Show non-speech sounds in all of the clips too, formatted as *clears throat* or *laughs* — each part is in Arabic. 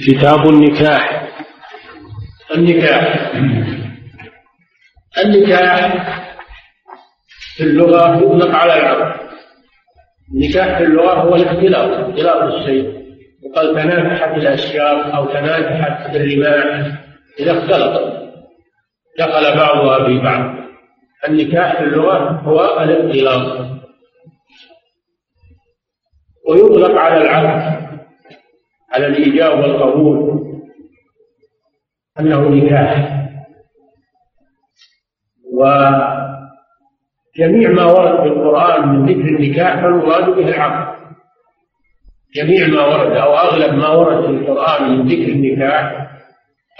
كتاب النكاح. النكاح. النكاح في اللغة يطلق على العقد النكاح في اللغة هو الاختلاط اختلاط الشيء وقال تناكحت الأشياء أو تناكحت الرماح إذا اختلطت دخل بعضها في بعض. النكاح في اللغة هو الاختلاط. ويطلق على العقد على الإيجاب والقبول. أنه نكاح. وجميع ما ورد في القرآن من ذكر النكاح فالمراد به العقد جميع ما ورد أو أغلب ما ورد في القرآن من ذكر النكاح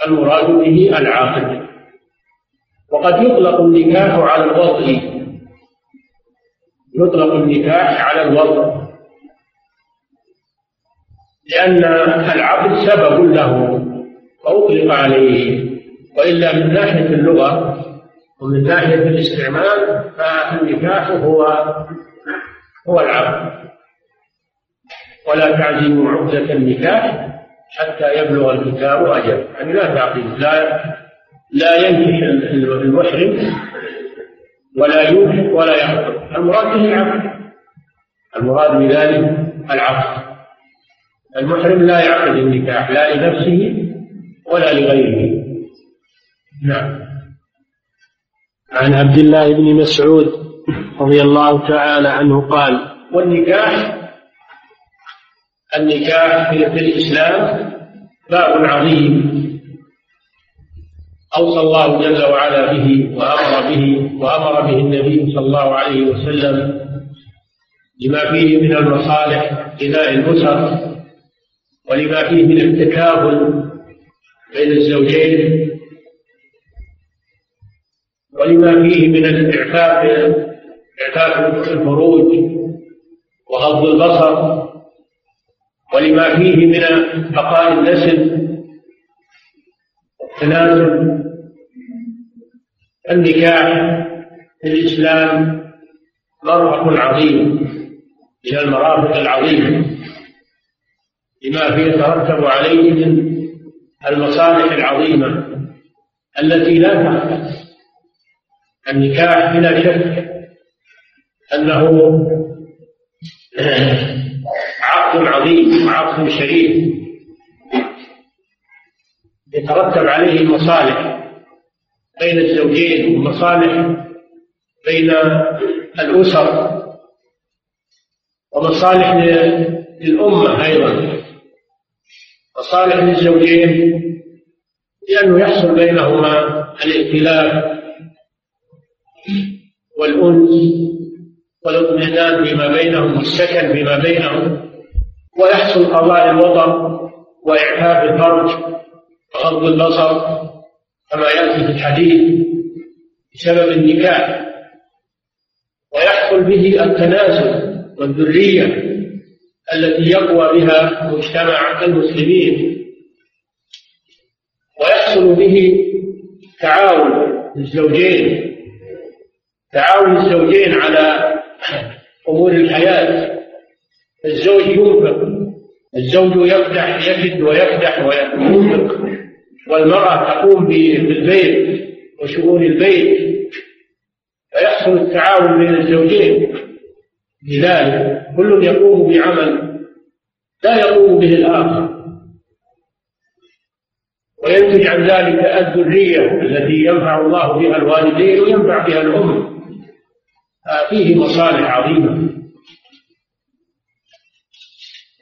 المراد به العاقد وقد يطلق النكاح على الوضع يطلق النكاح على الوضع لأن العقد سبب له فأطلق عليه. وإلا من ناحية اللغة ومن ناحية الاستعمال فالنكاح هو هو العقد ولا تعزموا عقدة النكاح حتى يبلغ الكتاب أجل. يعني لا تعقد لا لا ينكح المحرم ولا ينكح ولا يعقد. المراد به العقد المراد بذلك العقد. المحرم لا يعقد النكاح لا لنفسه ولا لغيره. نعم. عن عبد الله بن مسعود رضي الله تعالى عنه قال والنكاح النكاح في الإسلام باب عظيم. أوصى الله جل وعلا به وأمر به وأمر به النبي صلى الله عليه وسلم لما فيه من المصالح بناء الأسر ولما فيه من التكافل بين الزوجين ولما فيه من الإعفاف إعفاف الفروج وغض البصر ولما فيه من بقاء النسل والتناسل النكاح في الإسلام مرفق عظيم من المرافق العظيمة. لما فيه يترتب عليه من المصالح العظيمة التي لا تخفى النكاح بلا شك أنه عقد عظيم وعقد شريف يترتب عليه المصالح بين الزوجين ومصالح بين الأسر ومصالح للأمة أيضا. مصالح للزوجين لأنه يحصل بينهما الائتلاف والأنس والاطمئنان فيما بينهم والسكن فيما بينهم ويحصل قضاء الوطن وإعفاف الفرج وغض البصر كما يأتي في الحديث بسبب النكاح ويحصل به التناسل والذرية التي يقوى بها مجتمع المسلمين ويحصل به تعاون الزوجين تعاون الزوجين على أمور الحياة. الزوج ينفق الزوج يفتح يجد ويفتح وينفق والمرأة تقوم بالبيت وشؤون البيت. فيحصل التعاون بين الزوجين. لذلك كل يقوم بعمل لا يقوم به الآخر. وينتج عن ذلك الذرية التي ينفع الله بها الوالدين وينفع بها الأم. فيه مصالح عظيمة.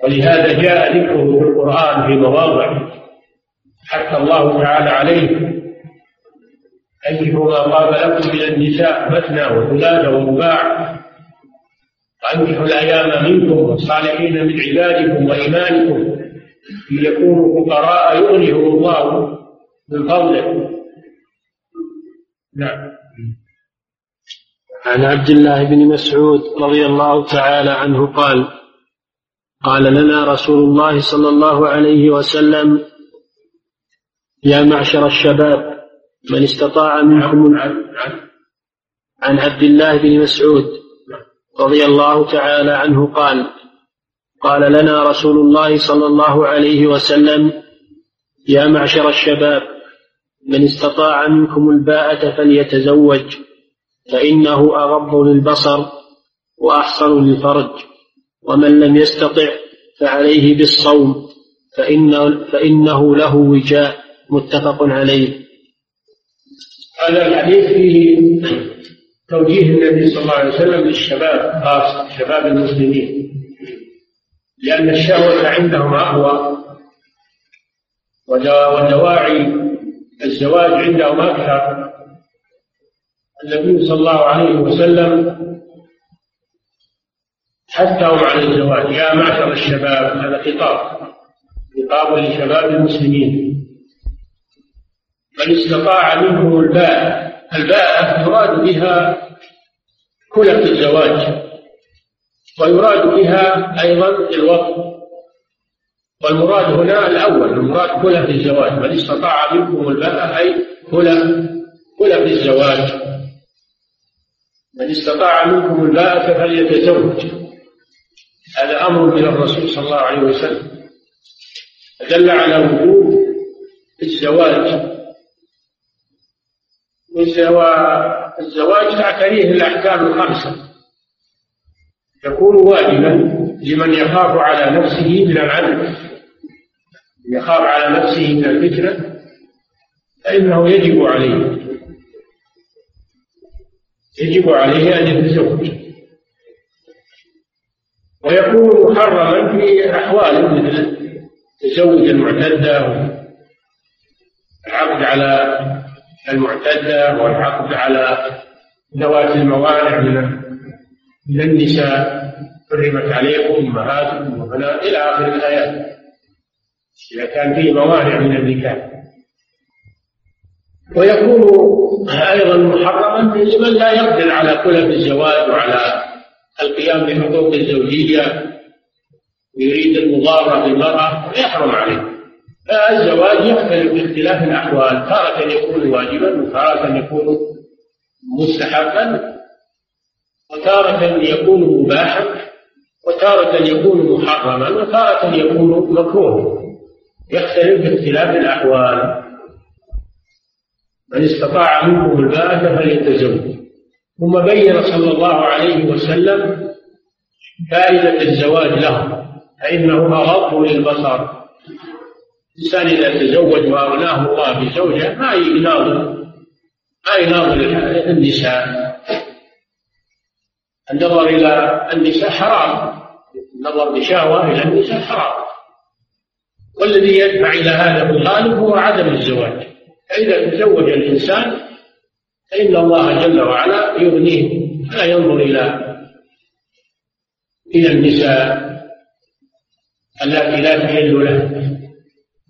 ولهذا جاء ذكره في القرآن في مواضع حتى الله تعالى عليه. أنكحوا ما طاب لكم من النساء مثنى وثلاث ورباع وأنكحوا الأيام منكم والصالحين من عبادكم وإيمانكم إن يكونوا فقراء يغنيهم الله من فضله. نعم. عن عبد الله بن مسعود رضي الله تعالى عنه قال قال لنا رسول الله صلى الله عليه وسلم يا معشر الشباب من استطاع منكم عن عبد الله بن مسعود رضي الله تعالى عنه قال قال لنا رسول الله صلى الله عليه وسلم يا معشر الشباب من استطاع منكم الباءة فليتزوج فإنه أغض للبصر وأحصن للفرج ومن لم يستطع فعليه بالصوم فإنه, فإنه له وجاء متفق عليه. هذا الحديث فيه توجيه النبي صلى الله عليه وسلم للشباب خاصة شباب المسلمين. لأن الشهوة عندهم أقوى ودواعي الزواج عندهم أكثر. النبي صلى الله عليه وسلم حثهم على الزواج. يا معشر الشباب هذا خطاب. خطاب لشباب المسلمين. من استطاع منهم الباء الباء يراد بها كلة الزواج ويراد بها أيضا الوقت والمراد هنا الأول المراد كلة الزواج من استطاع منكم الباء أي كلة كلة الزواج. من استطاع منكم الباءة فليتزوج هذا أمر من الرسول صلى الله عليه وسلم. دل على وجوب الزواج. والزواج تعتريه الأحكام الخمسة. يكون واجبا لمن يخاف على نفسه من العدل يخاف على نفسه من الفتنة فإنه يجب عليه. يجب عليه أن يتزوج. ويكون محرما في أحوال مثل تزوج المعتدة والعقد على المعتدة والعقد على ذوات الموانع من النساء. حرمت عليكم أمهاتكم وبنات إلى آخر الآيات. إذا كان فيه موانع من النكاح. ويكون أيضا محرما لمن لا يقدر على كلف الزواج وعلى القيام بحقوق الزوجية. ويريد المضارة بالمرأة يحرم عليه. الزواج يختلف باختلاف الأحوال. تارة يكون واجبا وتارة يكون مستحبا. وتارة يكون مباحا. وتارة يكون محرما. وتارة يكون مكروها يختلف باختلاف الأحوال. من استطاع منكم الباءة فليتزوج. ثم بين صلى الله عليه وسلم فائدة الزواج له. فإنه أغض للبصر. الإنسان إذا تزوج وأغناه الله بزوجة ما يناظر ما يناظر النساء. النظر إلى النساء حرام. النظر بشهوة إلى النساء حرام. والذي يدفع إلى هذا بالغالب هو عدم الزواج. فإذا تزوج الإنسان فإن الله جل وعلا يغنيه لا ينظر إلى إلى النساء التي لا تحل له.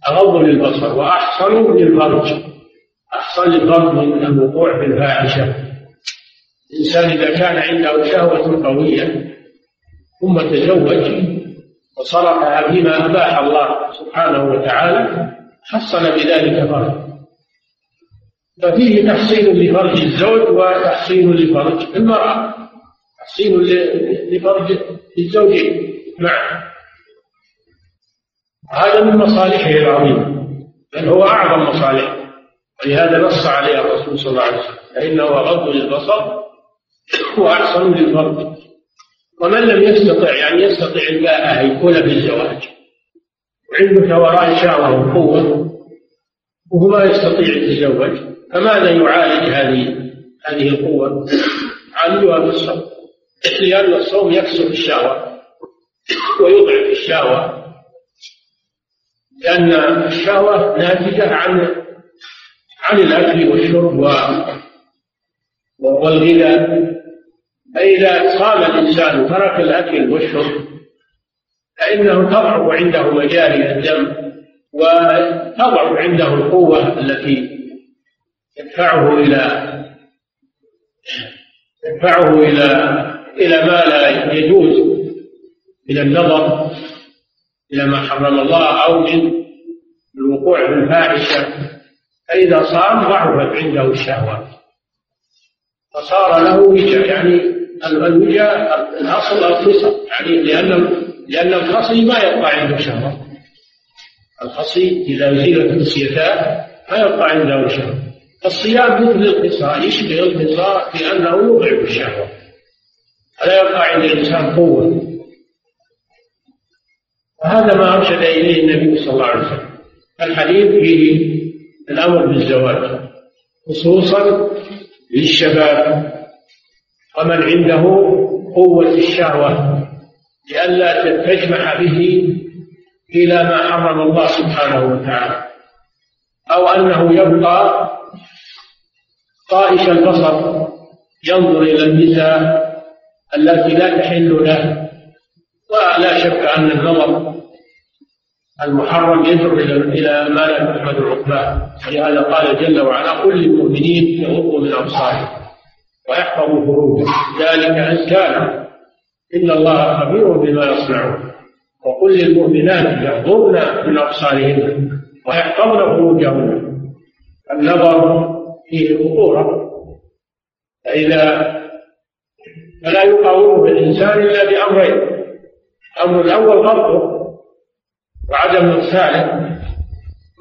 أغض للبصر وأحصن للفرج أحصن للفرج من الوقوع في الفاحشة الإنسان إذا كان عنده شهوة قوية ثم تزوج وصرفها فيما أباح الله سبحانه وتعالى حصل بذلك فرج ففيه تحصين لفرج الزوج وتحصين لفرج المرأة. تحصين لفرج الزوجين. معا هذا من مصالحه العظيمة بل هو أعظم مصالحه ولهذا نص عليه الرسول صلى الله عليه وسلم فإنه أغض للبصر وأحسن للفرج. ومن لم يستطع يعني يستطيع الباءة يكون في الزواج وعنده ثوران شهوة وقوة وهو ما يستطيع يتزوج فماذا يعالج هذه هذه القوة؟ عالجها بالصوم لأن الصوم يكسر الشهوة ويضعف الشهوة. لأن الشهوة ناتجة عن عن الأكل والشرب والغذاء. فإذا صام الإنسان وترك الأكل والشرب فإنه تضعف عنده مجاري الدم وتضعف عنده القوة التي تدفعه إلى تدفعه إلى إلى ما لا يجوز من النظر. إلى ما حرم الله أو من الوقوع في الفاحشة. فإذا صام ضعفت عنده الشهوات فصار له وجاء يعني الوجاء الأصل الخصم يعني لأن لأن الخصم ما يبقى عنده شهوة. الخصي إذا أزيلت خصيتاه ما يبقى عنده شهوة. الصيام مثل القصاء يشبه القصاء في أنه يضعف الشهوة. فلا يبقى عند الإنسان قوة. وهذا ما أرشد إليه النبي صلى الله عليه وسلم. الحديث فيه الأمر بالزواج خصوصا للشباب. ومن عنده قوة الشهوة لئلا تجمع به إلى ما حرم الله سبحانه وتعالى. أو أنه يبقى طائش البصر ينظر إلى النساء التي لا تحل له. ولا شك أن النظر المحرم يدعو إلى ما لا تحمد عقباه ولهذا قال جل وعلا قل للمؤمنين يغضوا من أبصارهم ويحفظوا فروجهم. ذلك أزكى إن الله خبير بما يصنعون. وقل للمؤمنات يغضبن من أبصارهن ويحفظن فروجهن النظر فيه خطورة فإذا فلا يقاومه الإنسان إلا بأمرين. الأمر الأول غضه وعدم إرساله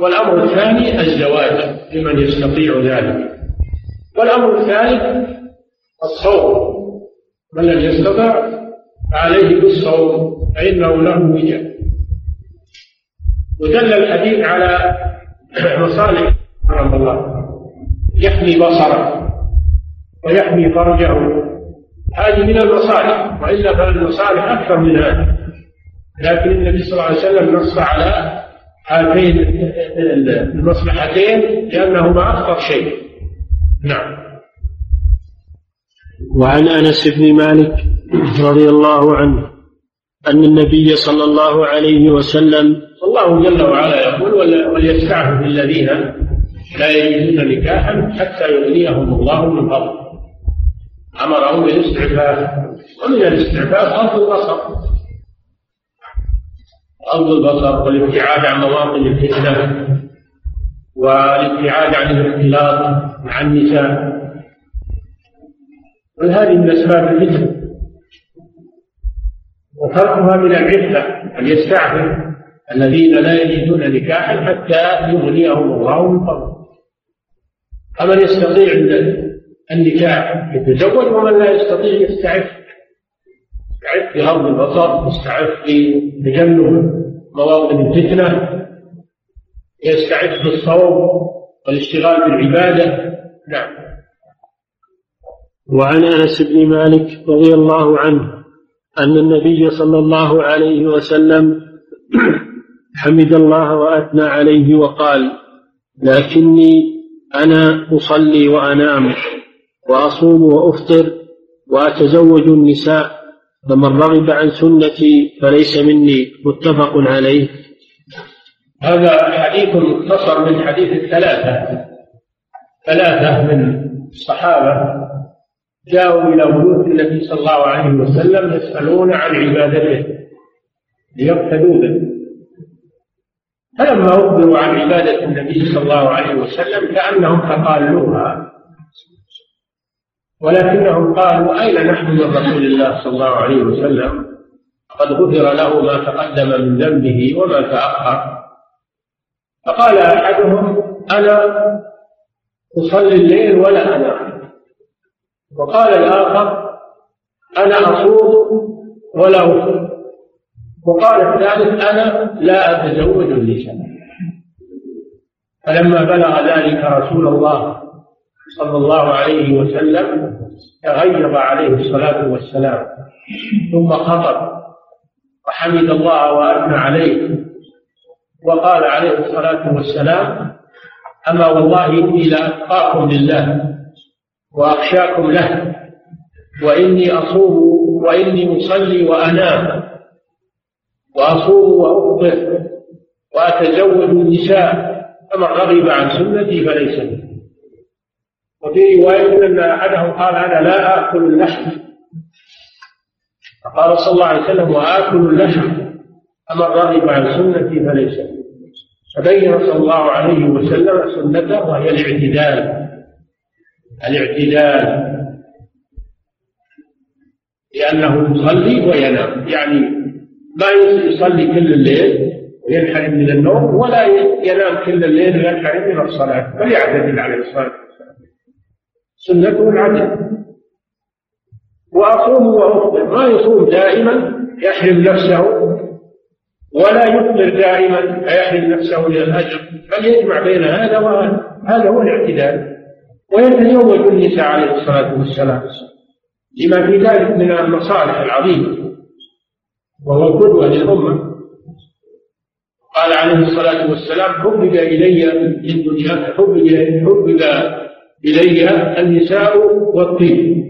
والأمر الثاني الزواج لمن يستطيع ذلك. والأمر الثالث الصوم من لم يستطع فعليه بالصوم فإنه له وجاء ودل الحديث على مصالح رحمه الله. يحمي بصره ويحمي فرجه. هذه من المصالح وإلا فالمصالح أكثر من هذا لكن النبي صلى الله عليه وسلم نص على هاتين المصلحتين لأنهما أخطر شيء. نعم. وعن أنس بن مالك رضي الله عنه أن النبي صلى الله عليه وسلم الله جل وعلا يقول وليستعفف الذين لا يجدون نكاحا حتى يغنيهم الله من فضله. أمرهم بالاستعفاف. ومن الاستعفاف غض البصر. غض البصر والابتعاد عن مواطن الفتنة والابتعاد عن الاختلاط مع النساء. وهذه من أسباب الفتن. وتركها من العفه أن يستعفف الذين لا يجدون نكاحا حتى يغنيهم الله من فضله. فمن يستطيع النكاح يتزوج ومن لا يستطيع يستعف. يستعف بغض البصر يستعف بتجنب مواطن الفتنة يستعف بالصوم والاشتغال بالعبادة. نعم. وعن أنس بن مالك رضي الله عنه أن النبي صلى الله عليه وسلم *clears throat* حمد الله وأثنى عليه وقال لكني أنا أصلي وانام وأصوم وأفطر وأتزوج النساء فمن رغب عن سنتي فليس مني متفق عليه. هذا حديث مختصر من حديث الثلاثة. ثلاثة من الصحابة جاءوا إلى بيوت النبي صلى الله عليه وسلم يسألون عن عبادته ليقتدوا به. فلما أخبروا عن عبادة النبي صلى الله عليه وسلم كأنهم تقالوها ولكنهم قالوا أين نحن من رسول الله صلى الله عليه وسلم؟ قد غفر له ما تقدم من ذنبه وما تأخر. فقال أحدهم أنا أصلي الليل ولا أنام. وقال الآخر أنا أصوم ولا أفطر. وقال الثالث أنا لا أتزوج النساء فلما بلغ ذلك رسول الله صلى الله عليه وسلم تغيظ عليه الصلاة والسلام. ثم خطب وحمد الله وأثنى عليه وقال عليه الصلاة والسلام أما والله إني لأتقاكم لله وأخشاكم له وإني أصوم وإني أصلي وأنام وأصوم وأفطر وأتزوج النساء فمن رغب عن سنتي فليس مني. وفي رواية أن أحدهم قال أنا لا آكل اللحم. فقال صلى الله عليه وسلم وآكل اللحم. فمن رغب عن سنتي فليس. فبين صلى الله عليه وسلم سنته وهي الاعتدال. الاعتدال. لأنه يصلي وينام. يعني ما يصلي كل الليل وينحرم من النوم ولا ينام كل الليل وينحرم من الصلاة. بل يعتدل عليه الصلاة سنته العدل. وأصوم وأفطر. ما يصوم دائما يحرم نفسه ولا يفطر دائما فيحرم نفسه من الأجر. بل يجمع بين هذا وهذا. هذا هو الاعتدال. ويتزوج النساء عليه الصلاة والسلام لما في ذلك من المصالح العظيمة وهو القدوة للأمة. قال عليه الصلاة والسلام حبب إلي في الدنيا حبب حبب إلي النساء والطيب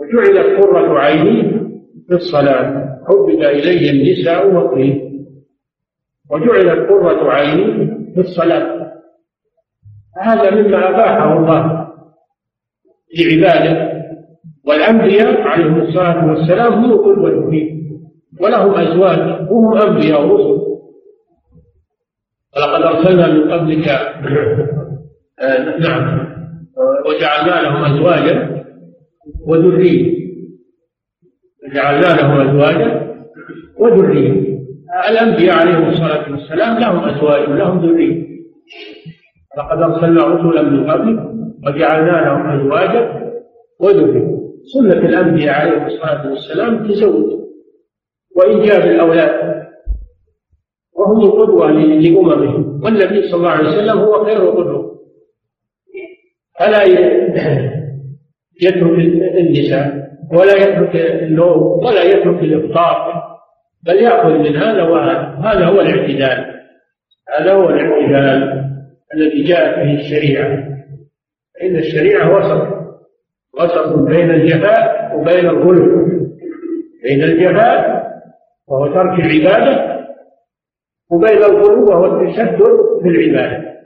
وجعلت قرة عيني في الصلاة. حبب إلي النساء والطيب وجعلت قرة عيني في الصلاة. هذا مما أباحه الله لعباده. والأنبياء عليهم الصلاة والسلام هم قدوة فيه ولهم أزواج. وهم أنبياء ورسل. ولقد أرسلنا من قبلك *laughs* آه نعم. وجعلنا لهم أزواجا وذرية. وجعلنا لهم أزواجا وذرية. الأنبياء عليهم الصلاة والسلام لهم أزواج ولهم ذرية. لقد أرسلنا رسلا من قبلك وجعلنا لهم أزواجا وذرية. سنة الأنبياء عليهم الصلاة والسلام تزوج. وإنجاب الأولاد وهم القدوة لأممهم. والنبي صلى الله عليه وسلم هو خير قدوة فلا يترك النساء ولا يترك النوم ولا يترك الإفطار بل يأخذ من هذا وهذا هذا هو الاعتدال. هذا هو الاعتدال الذي جاءت به الشريعة. إن الشريعة وسط وسط بين الجفاء وبين الظلم. بين الجفاء وهو ترك العبادة وبين الغلو وهو التشدد في العبادة.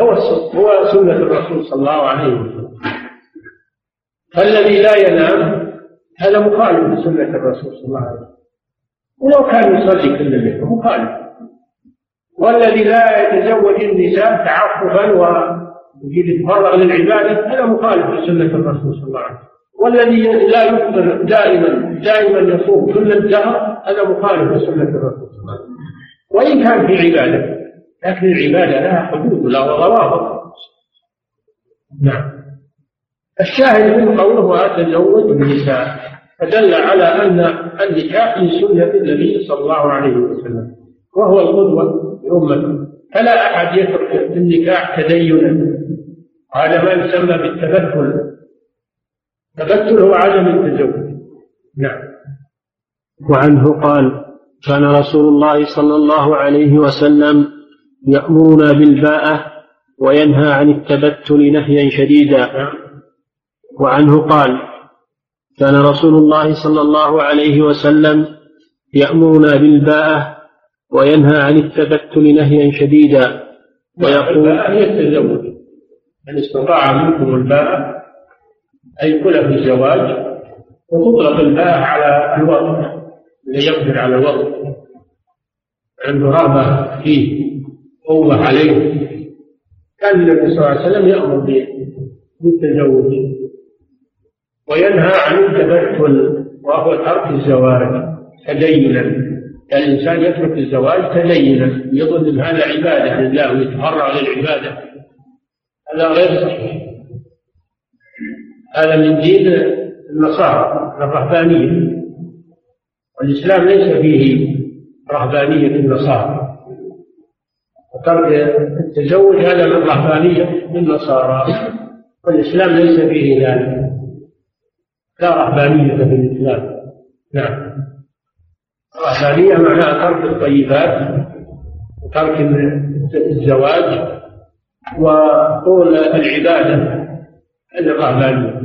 توسط هو سنة الرسول صلى الله عليه وسلم. فالذي لا ينام هذا مخالف لسنة الرسول صلى الله عليه وسلم. ولو كان يصلي كل الليل مخالف. والذي لا يتزوج النساء تعففا ويجي يتفرغ للعبادة هذا مخالف لسنة الرسول صلى الله عليه وسلم. والذي لا يفطر دائما دائما يصوم كل الدهر هذا مخالف لسنة الرسول صلى الله عليه وسلم. وإن كان في عبادة لكن العبادة لها حدود ولها ضوابط. نعم. الشاهد من قوله وأتزوج النساء فدل على أن النكاح من سنة النبي صلى الله عليه وسلم وهو القدوة لأمته. فلا أحد يترك النكاح تدينا. هذا ما يسمى بالتبتل التبتل هو عدم التزوج. نعم. وعنه قال كان رسول الله صلى الله عليه وسلم يأمرنا بالباءة وينهى عن التبتل نهيا شديدا. وعنه قال كان رسول الله صلى الله عليه وسلم يأمرنا بالباءة وينهى عن التبتل نهيا شديدا. ويقول هي التزوج. من استطاع منكم الباءة أي كل في الزواج وتطلق الباءة على الوضع اللي يقدر على الوضع. عنده رغبة فيه. قوة عليه. كان النبي صلى الله عليه وسلم يأمر بالتزوج وينهى عن التبتل وهو ترك الزواج تدينا. الإنسان يترك الزواج تدينا يظن أن هذا عبادة لله ويتفرع للعبادة. هذا غير صحيح. هذا من دين النصارى الرهبانية. والإسلام ليس فيه رهبانية النصارى. التزوج هذا من رهبانية النصارى. والإسلام ليس فيه ذلك. لا رهبانية في الإسلام. نعم. الرهبانية معناها ترك الطيبات وترك الزواج وطول العبادة هذه الرهبانية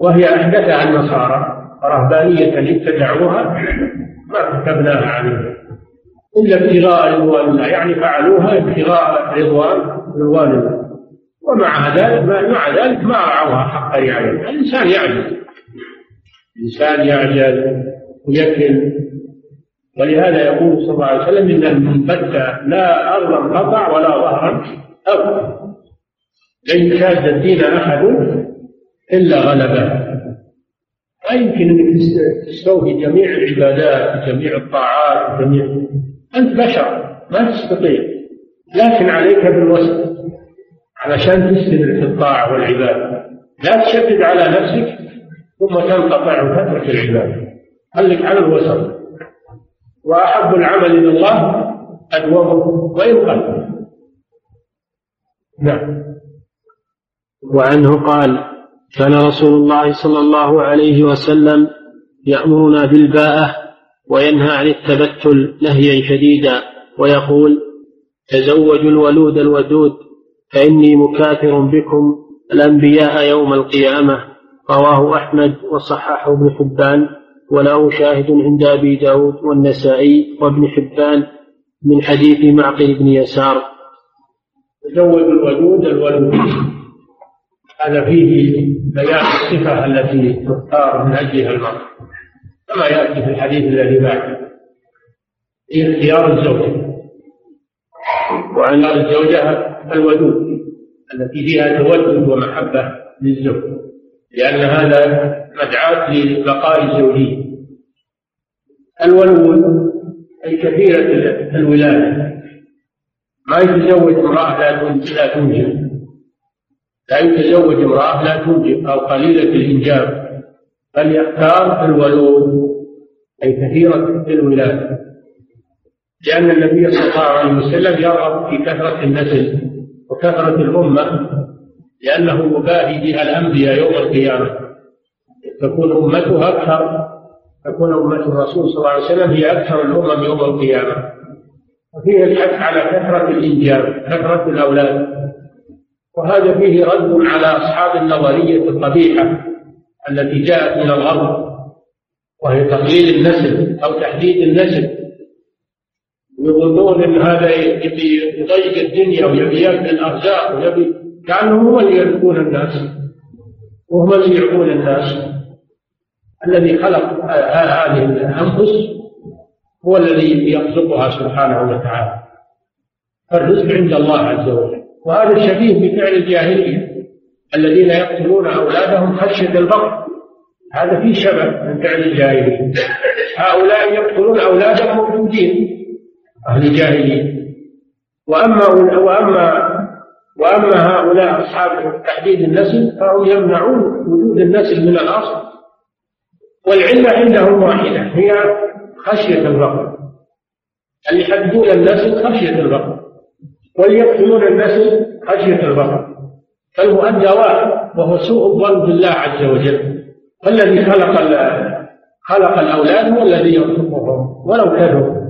وهي أحدثها النصارى. رهبانية ابتدعوها ما كتبناها عليهم إلا ابتغاء رضوان الله. يعني فعلوها ابتغاء رضوان رضوان الله. ومع ذلك مع ذلك ما رعوها حق رعايتها الإنسان يعجز. الإنسان يعجز ويكل ولهذا يقول صلى الله عليه وسلم إن المنبت لا أرضا قطع ولا ظهرا أبدا لن شاد الدين أحد إلا غلبه. لا يمكن أنك تستوفي جميع العبادات وجميع الطاعات وجميع أنت بشر ما تستطيع. لكن عليك بالوسط علشان تستمر في الطاعة والعبادة. لا تشدد على نفسك ثم تنقطع وتترك العبادة. خليك على الوسط. وأحب العمل إلى الله أدومه وإن قل نعم. وعنه قال كان رسول الله صلى الله عليه وسلم يأمرنا بالباءة وينهى عن التبتل نهيا شديدا ويقول تزوجوا الولود الودود فإني مكاثر بكم الأنبياء يوم القيامة رواه أحمد وصححه ابن حبان وله شاهد عند أبي داود والنسائي وابن حبان من حديث معقل بن يسار. تزوج الودود الولود. هذا فيه بيان الصفة التي تختار من أجلها المرء. كما يأتي في الحديث الذي بعده في اختيار الزوجة وعن الزوجة الودود التي فيها تودد ومحبة للزوج. لأن هذا مدعاة لبقاء الزوجية. الولود أي كثيرة الولادة ما يتزوج امرأة لا تنجب. لا يتزوج امرأة لا تنجب أو قليلة الإنجاب. بل يختار الولود أي كثيرة الولادة لأن النبي صلى الله عليه وسلم يرغب في كثرة النسل وكثرة الأمة لأنه يباهي بها الأنبياء يوم القيامة. تكون أمته أكثر تكون أمة الرسول صلى الله عليه وسلم هي أكثر الأمم يوم القيامة. وفيه الحث على كثرة الإنجاب كثرة الأولاد. وهذا فيه رد على أصحاب النظرية القبيحة. التي جاءت من الغرب وهي تقليل النسل أو تحديد النسل. يظنون إن هذا يبي يضيق الدنيا ويبي ياكل الأرزاق ويبي كأنهم هم اللي يرزقون الناس وهم اللي يعطون الناس. الذي خلق هذه الأنفس هو الذي يرزقها سبحانه وتعالى. الرزق عند الله عز وجل. وهذا شبيه بفعل الجاهلية. الذين يقتلون أولادهم خشية البقر هذا فيه شبه من فعل الجاهليه هؤلاء يقتلون أولادهم موجودين أهل الجاهلية وأما وأما وأما هؤلاء أصحاب تحديد النسل فهم يمنعون وجود النسل من الأصل. والعلة عندهم واحدة هي خشية البقر اللي يحددون النسل خشية البقر وليقتلون النسل خشية البقر فالمؤدى واحد وهو سوء الظن بالله عز وجل. فالذي خلق خلق الأولاد هو الذي يرزقهم ولو كانوا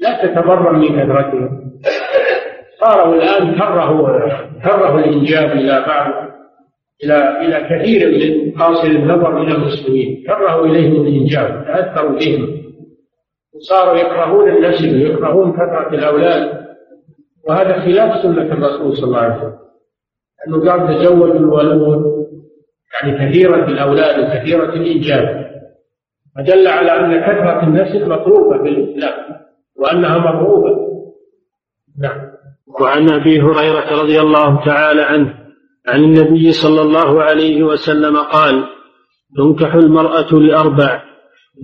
لا تتبرم من كثرتهم صاروا الآن كره كره الإنجاب إلى بعض إلى إلى كثير من قاصر النظر من المسلمين. كرهوا إليهم الإنجاب تأثروا بهم. وصاروا يكرهون النسل ويكرهون كثرة الأولاد. وهذا خلاف سنة الرسول صلى الله عليه وسلم. أنه قال تزوجوا الولود يعني كثيرة الأولاد وكثيرة الإنجاب. فدل على أن كثرة النسل مطلوبة في الإسلام وأنها مرغوبة نعم. وعن أبي هريرة رضي الله تعالى عنه عن النبي صلى الله عليه وسلم قال تنكح المرأة لأربع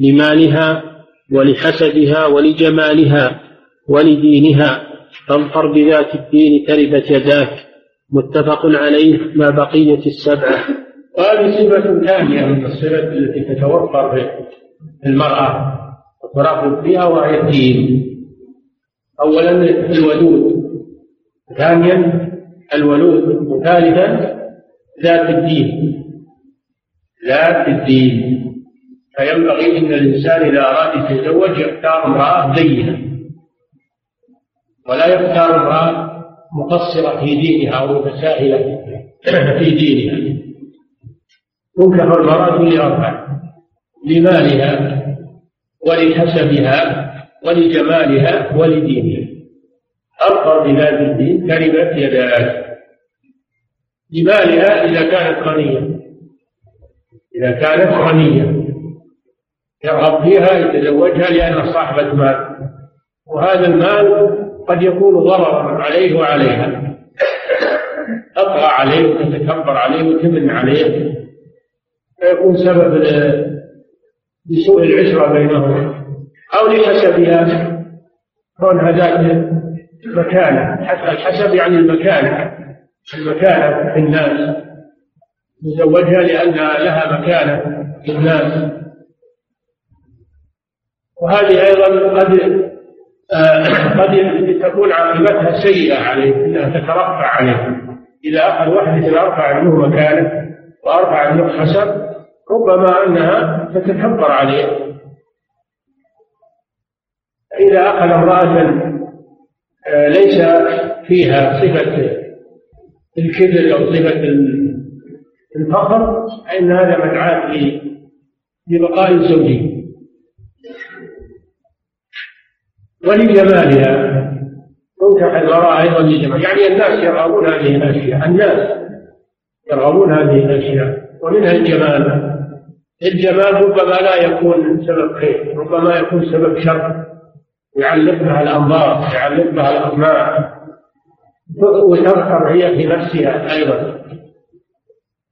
لمالها ولحسدها ولجمالها ولدينها فاظفر بذات الدين تربت يداك. متفق عليه ما بقية السبعة. وهذه صفة ثانية من الصفات التي تتوفر في المرأة وترغب فيها وهي الدين. أولا الودود ثانيا الولود. وثالثا ذات الدين. ذات الدين. فينبغي إن الإنسان إذا أراد يتزوج يختار امرأة زينه ولا يختار امرأة مقصرة في دينها أو متساهله في دينها. تنكح المرأة لأربع لمالها ولحسبها ولجمالها ولدينها. أظهر بذات الدين كلمة يداك لمالها إذا كانت غنية. إذا كانت غنية. يرغب فيها يتزوجها لأنها صاحبة مال. وهذا المال قد يكون ضررا عليه وعليها. تطغى عليه وتتكبر عليه وتمن عليه. فيكون سبب لسوء العشرة بينهما أو لحسبها كونها ذات مكانة حتى الحسب يعني المكانة المكانة في الناس. يزوجها لأنها لها مكانة في الناس. وهذه أيضا قد قد تكون عاقبتها سيئة عليه أنها تترفع عليه. إذا أخذ واحد أرفع منه مكانه وأرفع منه حسب ربما أنها تتكبر عليه. إذا أخذ امرأة آه، ليس فيها صفة الكبر أو صفة الفقر فإن هذا مدعاة لبقاء الزوجية ولجمالها. تنكح المرأة أيضا لجمال يعني الناس يرغبون هذه الأشياء. الناس يرغبون هذه الأشياء. ومنها الجمال. الجمال ربما لا يكون سبب خير. ربما يكون سبب شر. يعلق بها الأنظار يعلق بها الأطماع وتظهر هي في نفسها أيضا.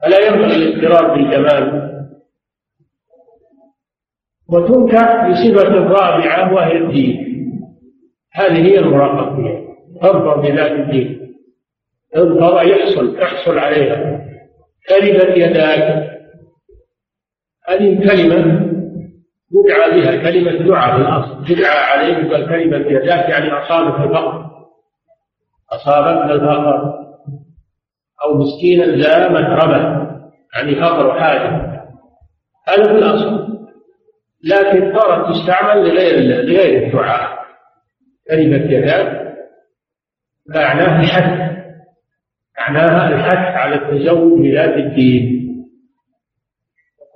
فلا ينبغي الاضطرار بالجمال؟ وتنكح بصفة رابعة وهي الدين. هذه هي المراقبة تظفر بذات الدين. اظفر يحصل احصل عليها. كلمة يداك. هذه كلمة يدعى بها كلمة دعاء في الأصل. تدعى عليه يقول كلمة يداك يعني أصابك الفقر. أصابتنا الفقر. أو مسكينا ذا متربة يعني فقر وحاجة. هذا في الأصل. لكن صارت تستعمل لغير لغير الدعاء. كلمة يداك معناها الحث معناها الحث على التزوج بذات الدين.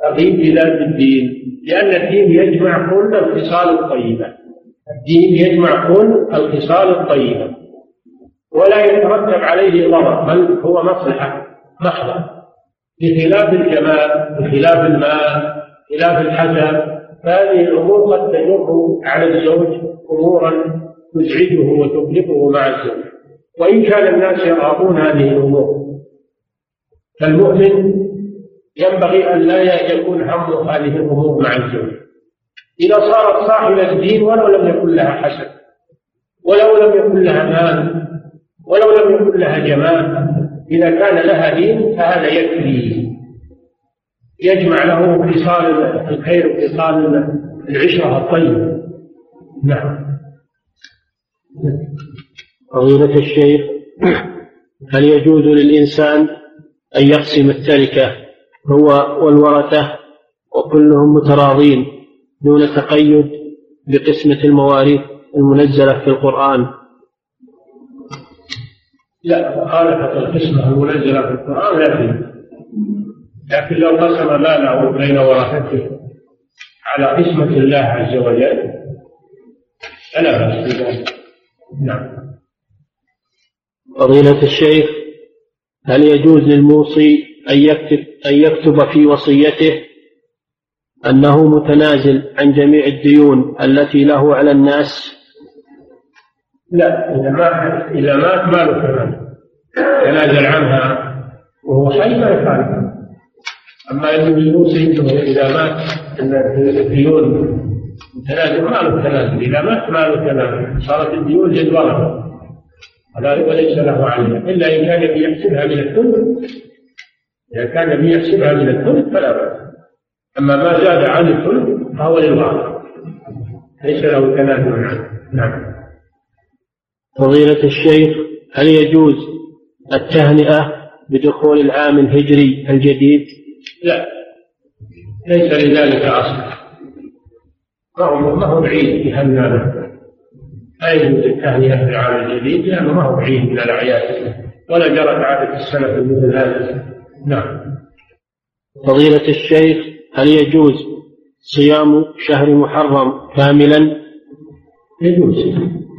ترغيب بذات الدين لأن الدين يجمع كل الخصال الطيبة. الدين يجمع كل الخصال الطيبة. ولا يترتب عليه ضرر بل هو مصلحة محضة بخلاف الجمال بخلاف المال بخلاف الحسب فهذه الأمور قد تجر على الزوج أمورا تزعجه وتكلفه مع الزوج وإن كان الناس يرغبون هذه الأمور فالمؤمن ينبغي أن لا يكون همه هذه الأمور مع الزوج إذا صارت صاحبة الدين ولو لم يكن لها حسب ولو لم يكن لها مال ولو لم يكن لها جمال إذا كان لها دين فهذا يكفي. يجمع له خصال الخير وخصال العشرة الطيبة نعم. فضيلة الشيخ هل يجوز للإنسان أن يقسم التركة هو والورثة وكلهم متراضين دون تقيد بقسمة المواريث المنزلة في القرآن؟ لا مخالفة القسمة المنزلة في القرآن لا فيه لكن لو قسم ماله بين ورثته على قسمة الله عز وجل فلا بأس بذلك. نعم. فضيلة الشيخ هل يجوز للموصي أن يكتب أن يكتب في وصيته أنه متنازل عن جميع الديون التي له على الناس؟ لا إذا مات إذا مات ما له تنازل عنها وهو حي ما يخالف أما أنه يوصي إذا مات أن الديون تنازل ما له تنازل إذا مات ما له تنازل صارت الديون جدولة وليس له عليها إلا إن كان يحسبها من الثلث. إذا كان بيحسبها من الثلث فلا بأس. أما ما زاد عن الثلث فهو للوارث ليس له تنازل عنه نعم. فضيلة الشيخ هل يجوز التهنئة بدخول العام الهجري الجديد؟ لا. ليس لذلك أصل. ما هو ما هو بعيد يهنى له لا يجوز التهنئة بالعام الجديد لأنه ما هو بعيد من الأعياد. ولا جرت عادة السلف مثل هذا. نعم. فضيلة الشيخ هل يجوز صيام شهر محرم كاملا؟ يجوز.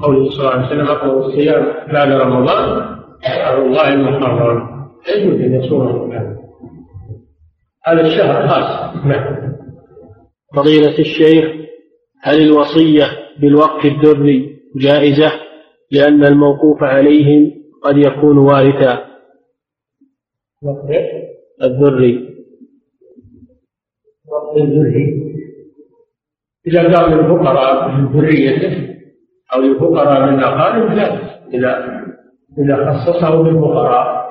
قوله صلى الله عليه وسلم أقوى الصيام بعد رمضان شهر الله المحرم. يجوز أن يصومه هذا الشهر خاص. نعم. فضيلة الشيخ هل الوصية بالوقف الدري جائزة لأن الموقوف عليهم قد يكون وارثا؟ الذري الذري إذا كان من الفقراء من ذريته أو للفقراء من الأقارب لا. إذا إذا خصصه بالفقراء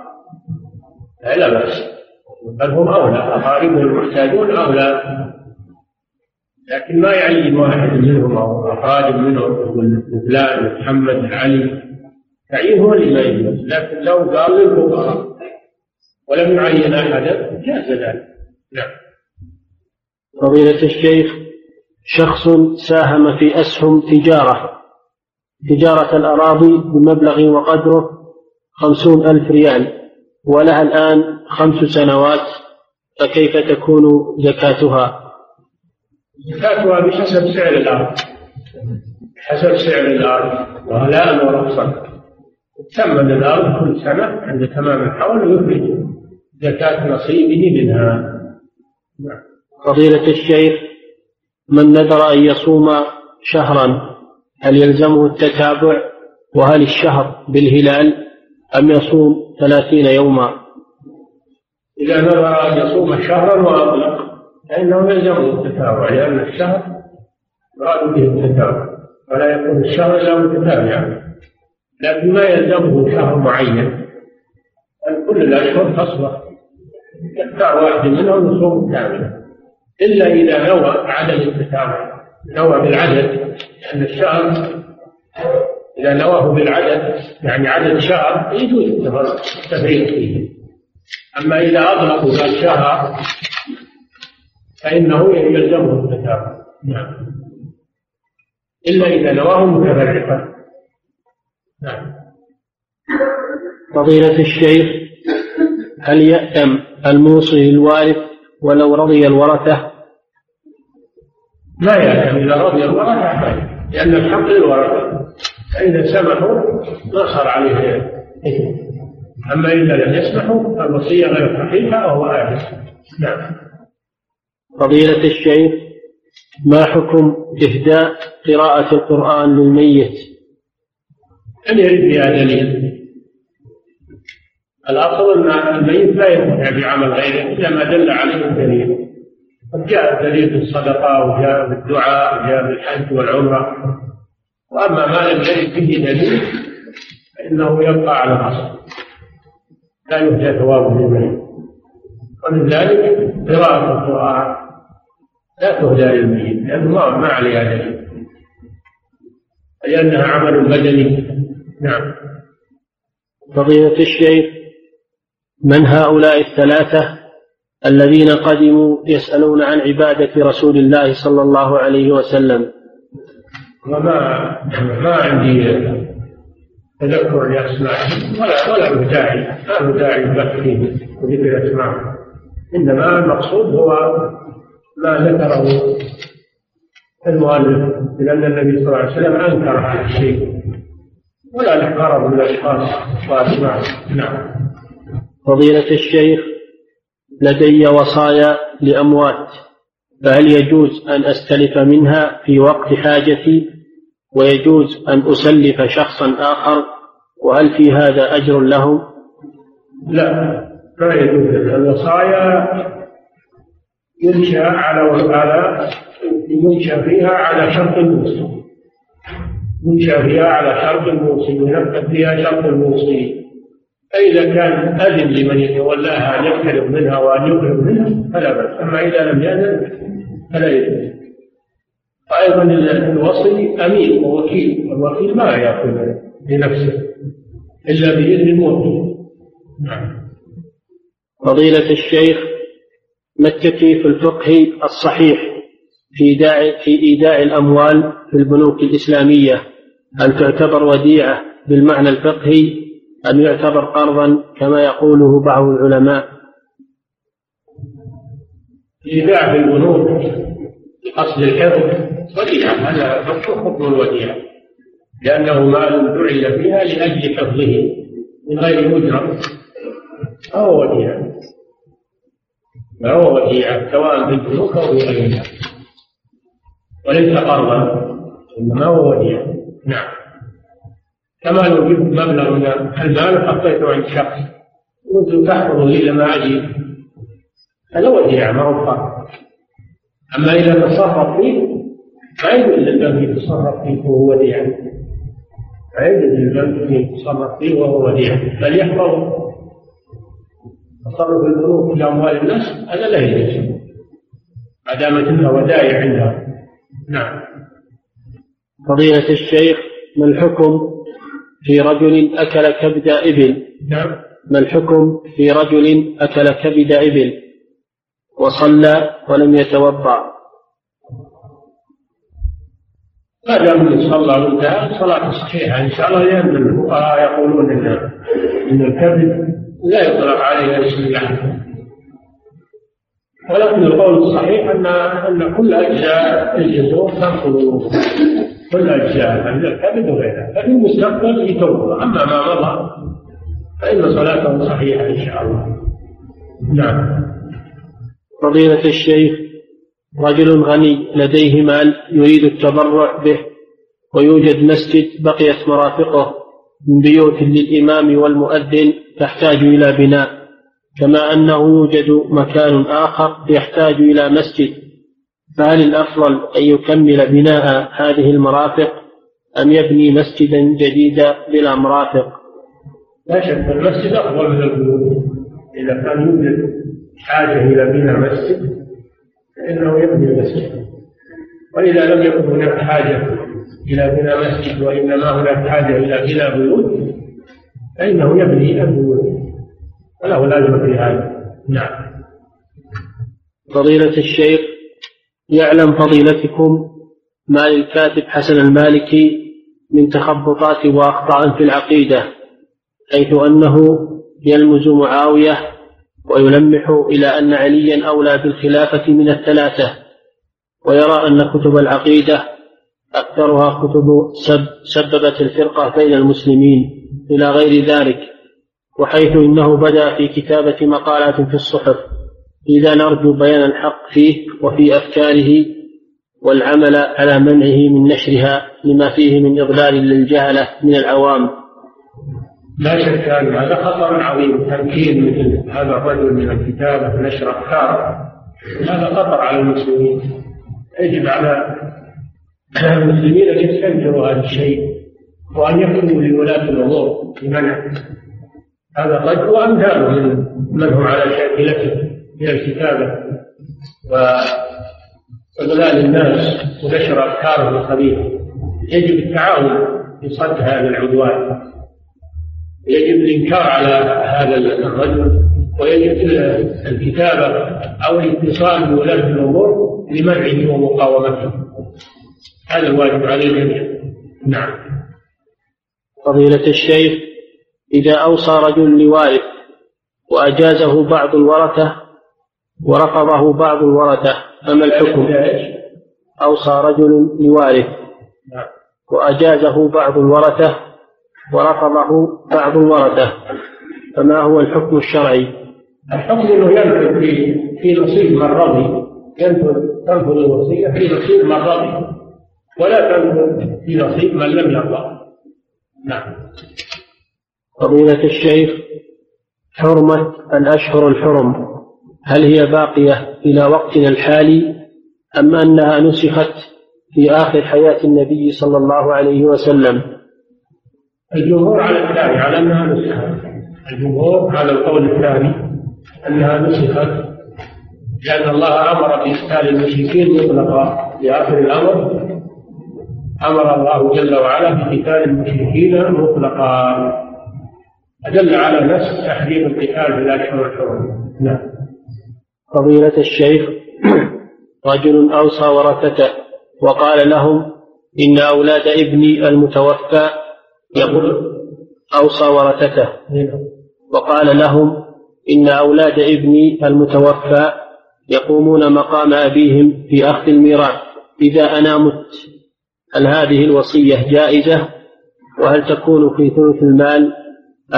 لا بأس. بل هم أولى أقاربه المحتاجون أولى. لكن ما يعين واحد منهم أو أقارب منهم يقول فلان محمد علي. تعيين هو اللي ما يجوز لكن لو قال للفقراء ولم يعين أحدا جاز ذلك. نعم. فضيلة الشيخ شخص ساهم في أسهم تجارة. تجارة الأراضي بمبلغ وقدره خمسون ألف ريال ولها الآن خمس سنوات فكيف تكون زكاتها؟ زكاتها بحسب سعر الأرض. بحسب سعر الأرض. وهلاء ورخصا تثمن الأرض كل سنة عند تمام الحول ويخرج زكاة نصيبه منها. نعم. فضيلة الشيخ من نذر أن يصوم شهرا هل يلزمه التتابع؟ وهل الشهر بالهلال؟ أم يصوم ثلاثين يوما؟ إذا نذر أن يصوم شهرا وأطلق. فإنه يلزمه التتابع لأن الشهر يراد به التتابع ولا يكون الشهر إلا متتابعا. لكن ما يلزمه شهر معين بل كل الأشهر تصبح يختار واحد منهم يصوم كاملا. إلا إذا نوى عدم التتابع نوى بالعدد لأن الشهر إذا نواه بالعدد يعني عدد شهر يجوز التفريق فيه. أما إذا أطلقوا الشهر فإنه يلزمه التتابع. نعم. إلا إذا نواه متفرقا. نعم. فضيلة الشيخ هل يأتم الموصي الوارث ولو رضي الورثة؟ ما يأتم إذا رضي الورثة لأن الحق للورثة. فإذا سمحوا ما صار عليه إثم أما إذا لم يسمحوا فالوصية غير صحيحة وهو آثم. نعم. فضيلة الشيخ ما حكم إهداء قراءة القرآن للميت؟ أن يرد بها دليل الأصل أن الميت لا ينتفع بعمل غيره إلا ما دل عليه الدليل. قد جاء الدليل بالصدقة وجاء بالدعاء وجاء بالحج والعمرة. وأما ما لم يرد به دليل فإنه يبقى على الأصل. لا يهدى ثوابه للميت. ولذلك قراءة القرآن لا تهدى للميت لأنه ما عليها دليل لأنها عمل بدني. نعم. فضيلة الشيخ من هؤلاء الثلاثة الذين قدموا يسألون عن عبادة رسول الله صلى الله عليه وسلم؟ وما ما عندي تذكر لأسمائهم ولا ولا داعي ما له داعي البحث فيه وذكر أسمائهم إنما المقصود هو ما ذكره المؤلف لأن النبي صلى الله عليه وسلم أنكر هذا الشيء. ولا له من الأشخاص وأسمائهم نعم. فضيلة الشيخ لدي وصايا لأموات فهل يجوز أن أستلف منها في وقت حاجتي؟ ويجوز أن أسلف شخصا آخر؟ وهل في هذا أجر لهم؟ لا ما يجوز. الوصايا ينشأ على على ينشأ فيها على شرط الموصي ينشأ فيها على شرط الموصي ينفذ فيها شرط الموصي فإذا كان أذن لمن يتولاها أن يقترب منها وأن يقرب منها فلا بأس. أما إذا لم يأذن فلا يجوز. أيضا الوصي أمين ووكيل. الوكيل ما يأخذ لنفسه إلا بإذن الموكل. نعم. فضيلة الشيخ ما التكليف الفقهي الصحيح في إيداع في إيداع الأموال في البنوك الإسلامية. هل تعتبر وديعة بالمعنى الفقهي؟ أم يعتبر قرضا كما يقوله بعض العلماء؟ إيداع في البنوك بقصد الحفظ وديعة هذا حكم الوديعة. لأنه مال جعل فيها لأجل حفظه من غير أجرة فهو وديعة. فهو وديعة سواء في البنوك أو في غيرها وليس قرضا إنما هو وديعة. نعم. كما لو جبت مبلغ من المال وحطيته عند شخص قلت تحفظه إلى ما أجي. هذا وديعة ما هو قرض. أما إذا تصرف فيه ما يجوز للبنك يتصرف فيه وهو وديعة. فيجب للبنك أن يتصرف فيه وهو وديع بل يحفظه. تصرف البنوك في أموال الناس هذا لا يجوز. ما دامت إنها ودائع عندها. نعم. فضيلة الشيخ ما الحكم في رجل أكل كبد إبل؟ نعم. ما الحكم في رجل أكل كبد إبل؟ وصلى ولم يتوضأ. ما دام صلى وانتهى الصلاة صحيحة. إن شاء الله لأن الفقهاء يقولون إن إن الكبد لا يطلق عليه اسم اللحم ولكن القول الصحيح أن أن كل أجزاء الجزور تنقض كل أجزاء من الكبد وغيرها. ففي المستقبل يتوب أما ما مضى فإن صلاته صحيحة إن شاء الله. نعم. فضيلة الشيخ رجل غني لديه مال يريد التبرع به ويوجد مسجد بقيت مرافقه. من بيوت للإمام والمؤذن تحتاج إلى بناء كما أنه يوجد مكان آخر يحتاج إلى مسجد. فهل الأفضل أن يكمل بناء هذه المرافق أم يبني مسجدا جديدا بلا مرافق؟ لا شك المسجد أفضل من البيوت. إذا كان يوجد حاجة إلى بناء مسجد فإنه يبني المسجد وإذا لم يكن هناك حاجة إلى بناء مسجد وإنما هناك حاجة إلى بناء بيوت فإنه يبني البيوت. وله لازمة في هذا. نعم. فضيلة الشيخ يعلم فضيلتكم ما للكاتب حسن المالكي من تخبطات وأخطاء في العقيدة حيث أنه يلمز معاوية ويلمح إلى أن عليا أولى بالخلافة من الثلاثة. ويرى أن كتب العقيدة أكثرها كتب سب سببت الفرقة بين المسلمين إلى غير ذلك وحيث إنه بدأ في كتابة مقالات في الصحف إذا نرجو بيان الحق فيه وفي أفكاره والعمل على منعه من نشرها لما فيه من إضلال للجهلة من العوام. لا شك أن هذا خطر عظيم تمكين مثل هذا الرجل من الكتابة نشر أفكاره. هذا خطر على المسلمين. يجب على المسلمين أن يستنكروا هذا الشيء وأن يكونوا لولاة الأمور بمنع هذا الرجل وأمثاله من من هم على شاكلته من الكتابة وإضلال الناس ونشر أفكارهم الخبيثة يجب التعاون في صد هذا العدوان. يجب الإنكار على هذا الرجل. ويجب الكتابة أو الاتصال بولاة الأمور لمنعه ومقاومته هذا الواجب على الجميع نعم فضيلة الشيخ إذا أوصى رجل لوارث وأجازه بعض الورثة ورفضه بعض الورثة فما الحكم؟ أوصى رجل لوارث نعم. وأجازه بعض الورثة ورفضه بعض الورثة فما هو الحكم الشرعي؟ الحكم انه ينفذ في في نصيب من رضي ينفذ تنفذ الوصية في نصيب من رضي ولا تنفذ في نصيب من لم يرضى. نعم. فضيلة الشيخ حرمة الأشهر الحرم. هل هي باقية إلى وقتنا الحالي أم أنها نسخت في آخر حياة النبي صلى الله عليه وسلم؟ الجمهور على الثاني على أنها نسخت. الجمهور على القول الثاني. انها نسخت لأن الله أمر بقتال المشركين مطلقا في اخر الأمر. أمر الله جل وعلا بقتال المشركين مطلقا. أدل على نفس تحريم القتال في الاشهر الحرم. نعم. فضيلة الشيخ رجل أوصى ورثته وقال لهم إن أولاد ابني المتوفى يقول أوصى ورثته. وقال لهم إن أولاد ابني المتوفى يقومون مقام أبيهم في أخذ الميراث. إذا أنا مت هل هذه الوصية جائزة؟ وهل تكون في ثلث المال؟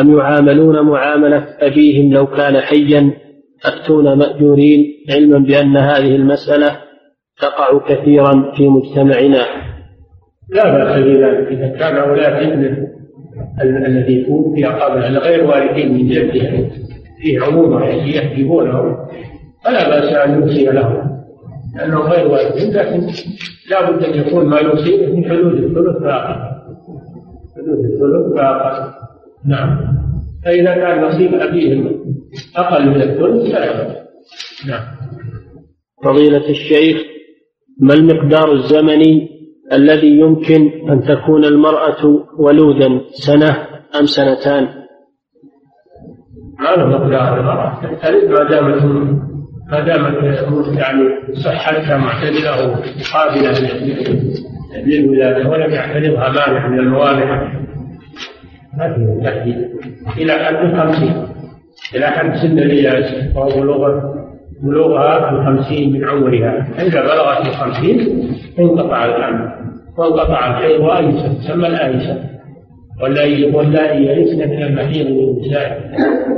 أم يعاملون معاملة أبيهم لو كان حيا؟ أفتون مأجورين علما بأن هذه المسألة تقع كثيرا في مجتمعنا؟ لا بأس بذلك. إذا كان أولاد ابنه ال- الذي توفي قبل غير وارثين من جده فيه عمومة يحجبونه فلا بأس أن يوصي له. لأنه غير وارثين لكن لا بد أن يكون ما يوصيه في حدود الثلث فاقط حدود الثلث فأقل نعم. فإذا كان نصيب أبيهم أقل من الثلث فلا نعم. فضيلة الشيخ ما المقدار الزمني الذي يمكن أن تكون المرأة ولودا سنة أم سنتان؟ ما له مقدار المرأة ما دامت ما دامت يعني صحتها معتدلة وقابلة للولادة ولم يعترضها مانع من الموانع ما في تحديد إلى حد الخمسين. إلى حد سن الإياس وهو بلوغ بلوغها الخمسين من عمرها. إذا بلغت الخمسين انقطع الحمل وانقطع الحيض وأيسر تسمى الآيسة واللائي يئسن من المحيض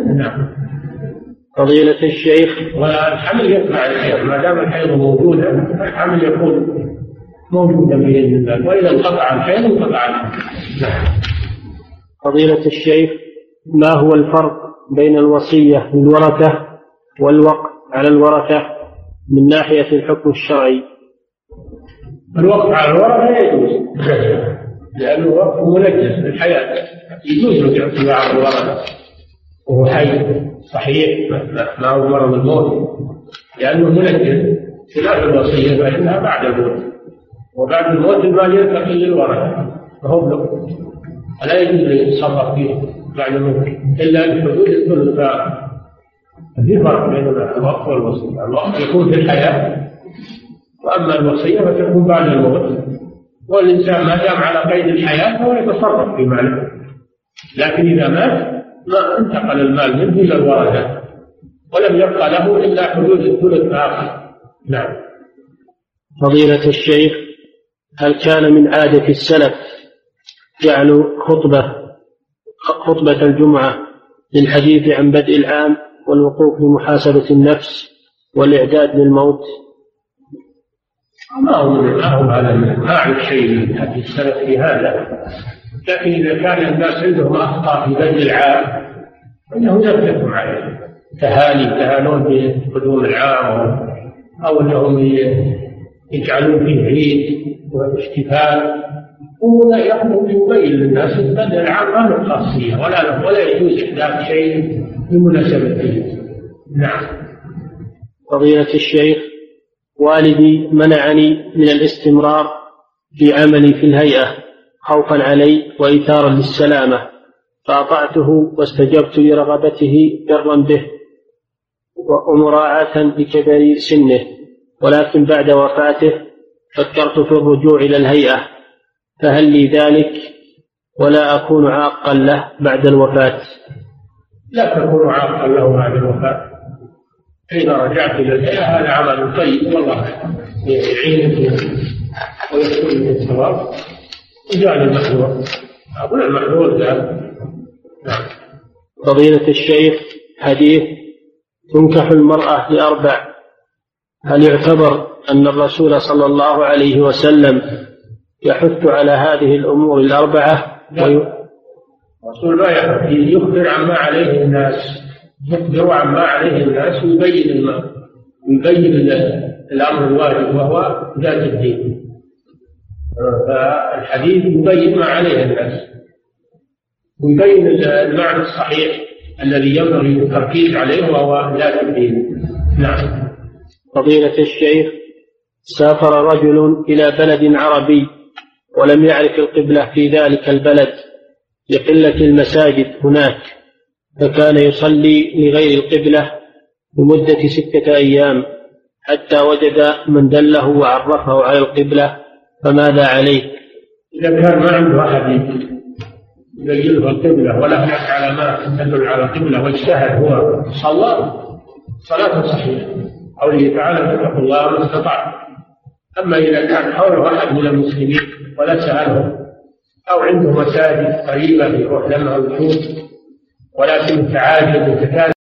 من نعم. فضيلة الشيخ. والحمل يتبع الحيض. ما دام الحيض موجودا الحمل يكون موجودا بإذن الله وإذا انقطع الحيض انقطع الحمل. نعم. فضيلة الشيخ ما هو الفرق بين الوصية للورثة والوقف على الورثة من ناحية الحكم الشرعي؟ الوقف على الورثة يجوز. لأنه وقف منجس للحياة يجوز الاعتداء على الورثة وهو حي. صحيح. ما هو مرض الموت. لأنه منجس خلاف الوصية فإنها بعد الموت. وبعد الموت المال ينتقل للورثة فهو له فلا يجوز أن يتصرف فيه بعد الموت. إلا بحدود الثلث. في فرق بين الوقف والوصية. الوقف يكون في الحياة. وأما الوصية فتكون بعد الموت. والإنسان ما دام على قيد الحياة فهو يتصرف في ماله. لكن إذا مات ما انتقل المال منه إلى الورثة ولم يبقى له إلا حدود الثلث آخر. نعم. فضيلة الشيخ هل كان من عادة السلف جعل خطبة خطبة الجمعة للحديث عن بدء العام والوقوف لمحاسبة النفس والإعداد للموت؟ ما هو ما هو هذا ما أعرف شيء من السلف في هذا؟ لكن إذا كان الناس عندهم أخطاء في بدء العام فإنه يرتكب عليه تهاني يتهانون بقدوم العام أو أنهم يجعلون فيه عيد واحتفال. هو يحكم يبين للناس بدء العام ما له خاصية ولا ولا يجوز إحداث شيء بمناسبته نعم. فضيلة الشيخ والدي منعني من الاستمرار في عملي في الهيئة خوفا علي وإيثارا للسلامة. فأطعته واستجبت لرغبته برا به ومراعاة لكبر سنه. ولكن بعد وفاته فكرت في الرجوع إلى الهيئة. فهل لي ذلك؟ ولا أكون عاقا له بعد الوفاة. لا تكون عاقا له بعد الوفاة. إذا رجعت إلى الهيئة هذا عمل طيب والله يعينك ويكون من الثواب. وجعل المحذور. أقول المحذور ذلك نعم. فضيلة الشيخ حديث تنكح المرأة لأربع. هل يعتبر أن الرسول صلى الله عليه وسلم يحث على هذه الأمور الأربعة؟ الرسول لا يحث يخبر عما عليه الناس. يخبر عما عليه الناس ويبين الم... ويبين الأمر الواجب وهو ذات الدين. فالحديث يبين ما عليه الناس. ويبين المعنى الصحيح الذي ينبغي التركيز عليه وهو ذات الدين. نعم. فضيلة الشيخ سافر رجل إلى بلد عربي ولم يعرف القبلة في ذلك البلد لقلة المساجد هناك. فكان يصلي لغير القبلة لمدة ستة أيام حتى وجد من دله وعرفه على القبلة فماذا عليه؟ إذا كان ما عنده أحد يبين له القبلة ولا هناك علامات تدل على القبلة واجتهد هو صلى صلاة صحيحة قوله تعالى فاتقوا الله ما استطعتم أما إذا كان حوله أحد من المسلمين ولا سألهم أو عنده مساجد قريبة يروح لما ويشوف ولكن التعاجل وتكالب